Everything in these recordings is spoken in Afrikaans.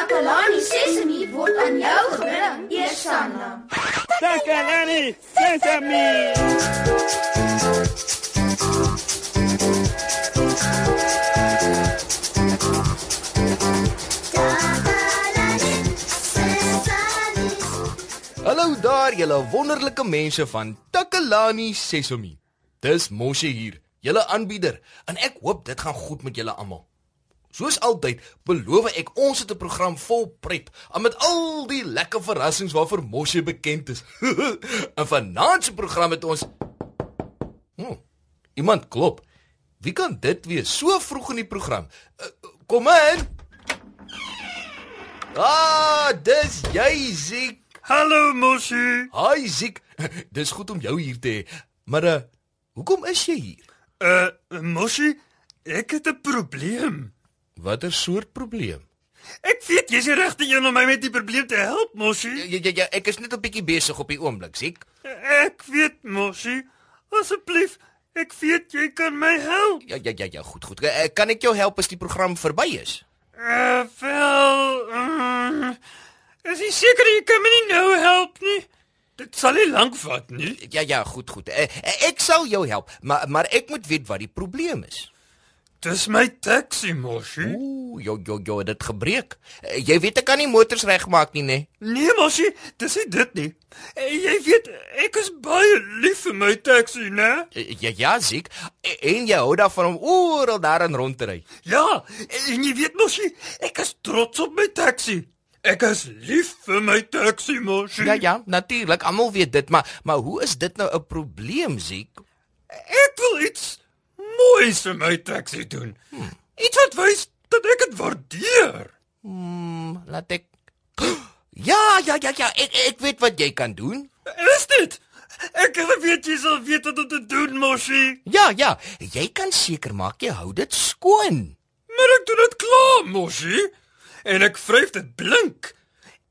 Takalani Sesemi word aan jou gebring, Eersanna. Takalani Sesame. Hallo daar julle wonderlike mense van Takalani Sesemi. Dis Moshe hier, julle aanbieder, en ek hoop dit gaan goed met julle almal. Soos altyd, beloof ek ons het 'n program vol pret, en met al die lekker verrassings waarvoor Moshe bekend is. en vanaand se program het ons hm, Iemand klop. Wie kan dit wees so vroeg in die program? Uh, kom in. Ah, dis jy, Ziek. Hallo Moshi. Hi Ziek. Dis goed om jou hier te hê. Maar uh, hoekom is jy hier? Uh Moshi, ek het 'n probleem. Watter soort probleem? Ek weet jy's die regte een om my met die probleem te help, Moshi. Ja ja ja, ek is net 'n bietjie besig op die oomblik, Ziek. Ek weet, Moshi. Asseblief, ek weet jy kan my help. Ja ja ja ja, goed goed. Uh, kan ek jou help as die program verby is? Uh wel, uh, is jy seker jy kan my nie nou help nie? Dit sal nie lank vat nie. Ja ja, goed goed. Ek sal jou help, maar maar ek moet weet wat die probleem is. Dis my taxi, Moshi. Ooh, jo jo jo, dit gebreek. Uh, jy weet ek kan nie motors regmaak nie, né? Nee, Moshi, dis nie dit nie. Uh, jy weet, ek is baie lief vir my taxi, né? Uh, ja ja, Ziek. En jy hou daarvan om oral daarin rond te ry. Ja, en jy weet Moshi, ek is trots op my taxi. Ek is lief vir my taxi, Moshi. Ja ja, natuurlik, almal weet dit, maar maar hoe is dit nou 'n probleem, Ziek? Ek wil iets moois vir my taxi doen. Hmm. Iets wat wys dat ek dit waardeer. Hmm, laat ek Ja, ja, ja, ja, ek ek weet wat jy kan doen. Is dit? Ek weet jy sal weet wat om te doen, Moshi. Ja, ja, jy kan seker maak jy hou dit skoon. Maar ek doen dit klaar, Moshi. En ek vryf dit blink.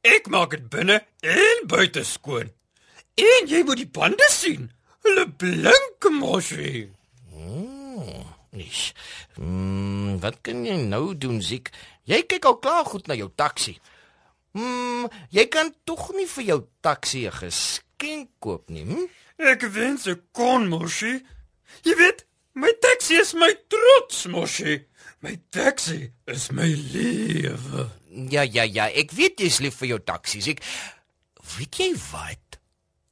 Ek maak dit binne en buite skoon. En jy moet die bande sien. Hulle blink, Moshi. Nis. Mm, wat kan jy nou doen, Ziek? Jy kyk al klaar goed na jou taxi. Mm, jy kan tog nie vir jou taxi 'n geskenk koop nie, hm? Ek wens ek kon, Moshi. Jy weet, my taxi is my trots, Moshi. My taxi is my lewe. Ja, ja, ja, ek weet jy's lief vir jou taxi, Ziek. Weet jy wat?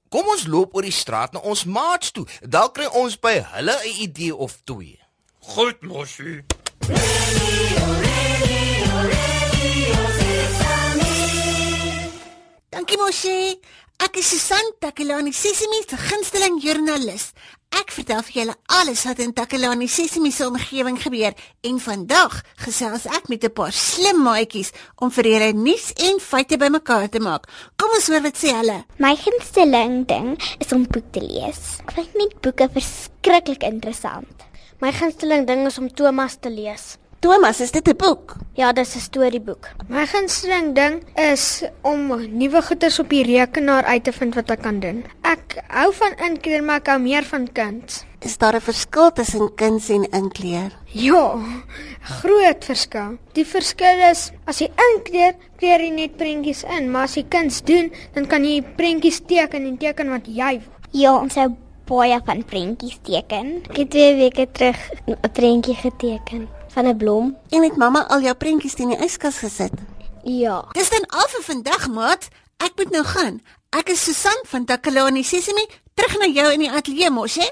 Kom ons loop oor die straat na ons maats toe. Dalk kry ons by hulle 'n idee of twee. Goed, Moshi. Dankie Moshi. Ek is Susan Takelani Sesimi se gunsteling joernalis. Ek vertel vir julle alles wat in Takelani Sesimi se omgewing gebeur en vandag gesels ek met 'n paar slim maatjies om vir julle nuus en feite bymekaar te maak. Kom ons hoor wat sê hulle. My gunsteling ding is om boek te lees. Ek vind net boeke verskriklik interessant. My gunsteling ding is om Thomas te lees. Thomas, is dit 'n boek? Ja, dis 'n storieboek. My gunsteling ding is om nuwe goeders op die rekenaar uit te vind wat ek kan doen. Ek hou van inkleer, maar ek hou meer van kuns. Is daar 'n verskil tussen kuns en inkleer? Ja, groot verskil. Die verskil is as jy inkleer, kleer jy net prentjies in, maar as jy kuns doen, dan kan jy prentjies teken en teken wat jy wil. Ja, ons hou baie van prentjies teken. Ek het 2 weke terug 'n prentjie geteken van 'n blom. En het mamma al jou prentjies in die yskas gesit? Ja. Dis dan al vir vandag, maat. Ek moet nou gaan. Ek is Susan van Takalani Sesimi, terug na jou in die ateljee mos, hè?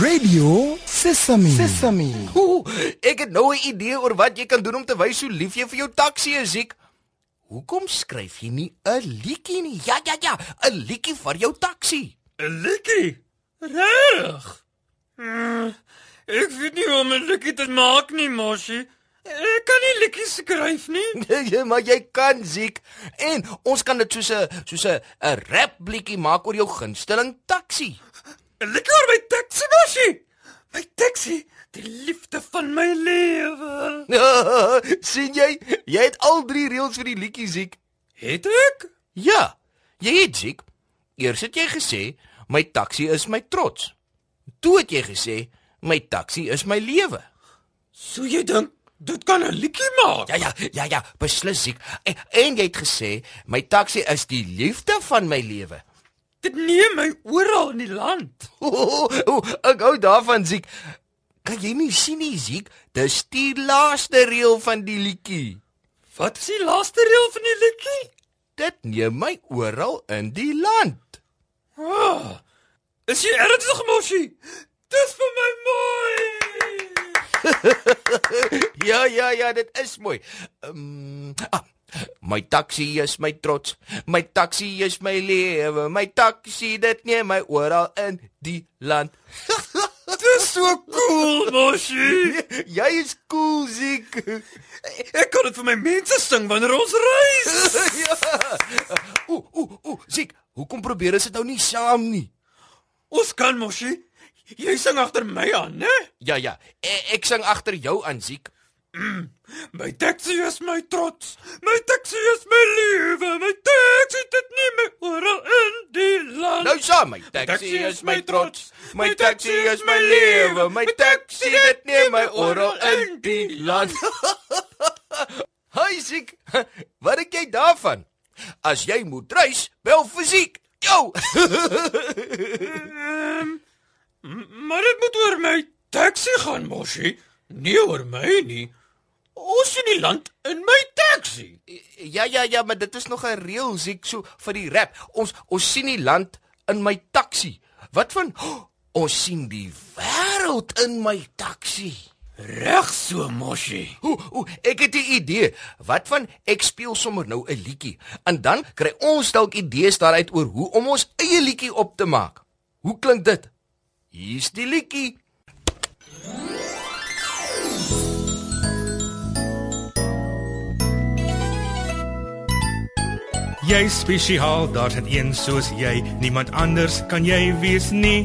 Radio Sesame. Sesame. Ooh, ek het nou 'n idee oor wat jy kan doen om te wys hoe lief jy vir jou taxi is, Ziek. Hoekom skryf jy nie 'n liedjie nie? Ja, ja, ja, 'n liedjie vir jou taxi. 'n Likkie. Reg. Mm, ek weet nie hoe om 'n likkie te maak nie, Moshi. Ek kan nie likkies skryf nie. Ja, maar jy kan, Ziek. En ons kan dit soos 'n soos 'n 'n rap liedjie maak oor jou gunsteling taxi. 'n Likkie oor my taxi, Moshi. My taxi, die liefde van my lewe. sien jy? Jy het al drie reëls vir die liedjie, Ziek. Het ek? Ja, jy het Ziek. Eers het jy gesê my taxi is my trots. Toe het jy gesê my taxi is my lewe. So jy dink Dit kan 'n liedjie maak. Ja ja, ja ja, beslis ek. En, en jy het gesê my taxi is die liefde van my lewe. Dit neem my oral in die land. O, o, ek hou daarvan Ziek. Kan jy nie sien nie Ziek? Dis die laaste reël van die liedjie. Wat is die laaste reël van die liedjie? Dit neem my oral in die land. Oh, is jy ernstig, Moshi? Dis vir my mooi. Ja ja ja, dit is mooi. Ehm um, ah, my taxi is my trots. My taxi is my lewe. My taxi dit neem my oral in die land. Dis so cool, Moshi. Jy is cool, Ziek. Ek kan dit vir my mense sing wanneer ons reis. ja. Ooh, ooh, ooh, Ziek, hoekom probeer ons dit nou nie saam nie? Ons kan, Moshi. Jy sing agter my aan, né? Ja ja, e ek sing agter jou aan, Ziek. My taxi is my trots. My taxi is my lewe. My taxi dit neem my oral in die land. Nou saam, my taxi is my trots. My taxi is my lewe. My taxi dit neem my oral in die land. Hi Ziek, wat dink jy daarvan? As jy moet reis, bel fisiek. Jou. Ehm, m- maar dit moet oor my taxi gaan, Moshi. Nie oor my nie. Ons in die land in my taxi. ja ja ja, maar dit is nog 'n reël Ziek so vir die rap. Ons ons sien die land in my taxi. Wat van oh, ons sien die wêreld in my taxi. Reg so, Moshi. Ooh, ooh, ek het 'n idee. Wat van ek speel sommer nou 'n liedjie en dan kry ons dalk idees daaruit oor hoe om ons eie liedjie op te maak. Hoe klink dit? Hier's die liedjie. Jy is spesiaal, daar's net een soos jy. Niemand anders kan jy wees nie.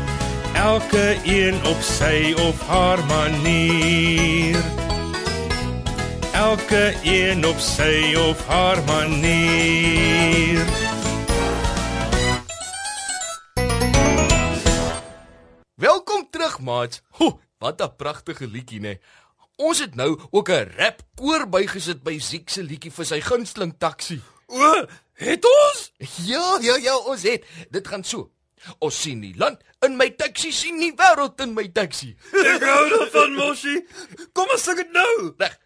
Elke een op sy of haar manier. Elke een op sy of haar manier. Welkom terug, maat. Ho, wat 'n pragtige liedjie, nê. Ons het nou ook 'n rap koor bygesit by Ziek se liedjie vir sy gunsteling taxi. O, het ons? Ja, ja, ja, ons het. Dit gaan so. Ons sien die land in my taxi, sien die wêreld in my taxi. Ek hou daarvan, Moshi. Kom ons sing dit nou. Reg.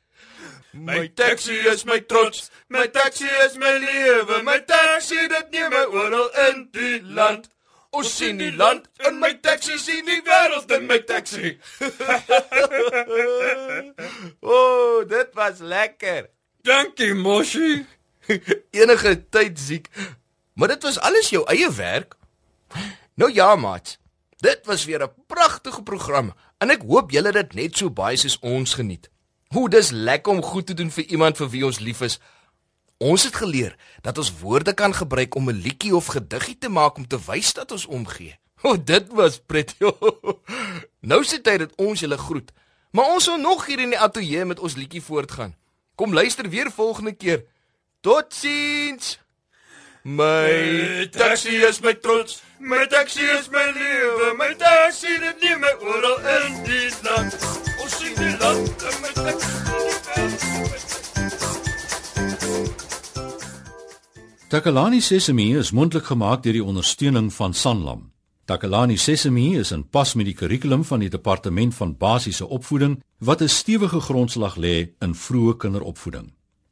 My taxi is my trots, my taxi is my lewe, my taxi dit neem my oral in die land. Ons sien die land in my taxi, sien die wêreld in my taxi. o, oh, dit was lekker. Dankie, Moshi. Enige tyd siek. Maar dit was alles jou eie werk. Nou ja, maat. Dit was weer 'n pragtige program en ek hoop julle het dit net so baie soos ons geniet. Hoe dis lekker om goed te doen vir iemand vir wie ons lief is. Ons het geleer dat ons woorde kan gebruik om 'n liedjie of gediggie te maak om te wys dat ons omgee. O, oh, dit was pretty. nou sit dit dat ons julle groet. Maar ons sal nog hier in die ateljee met ons liedjie voortgaan. Kom luister weer volgende keer. Totsiens. My taxi is my trots, my taxi is my lewe, my taxi dit neem my oral in die land. Ons sien die land in my taxi. Takalani Sesemi is mondelik gemaak deur die ondersteuning van Sanlam. Takalani Sesemi is in pas met die kurrikulum van die Departement van Basiese Opvoeding wat 'n stewige grondslag lê in vroeë kinderopvoeding.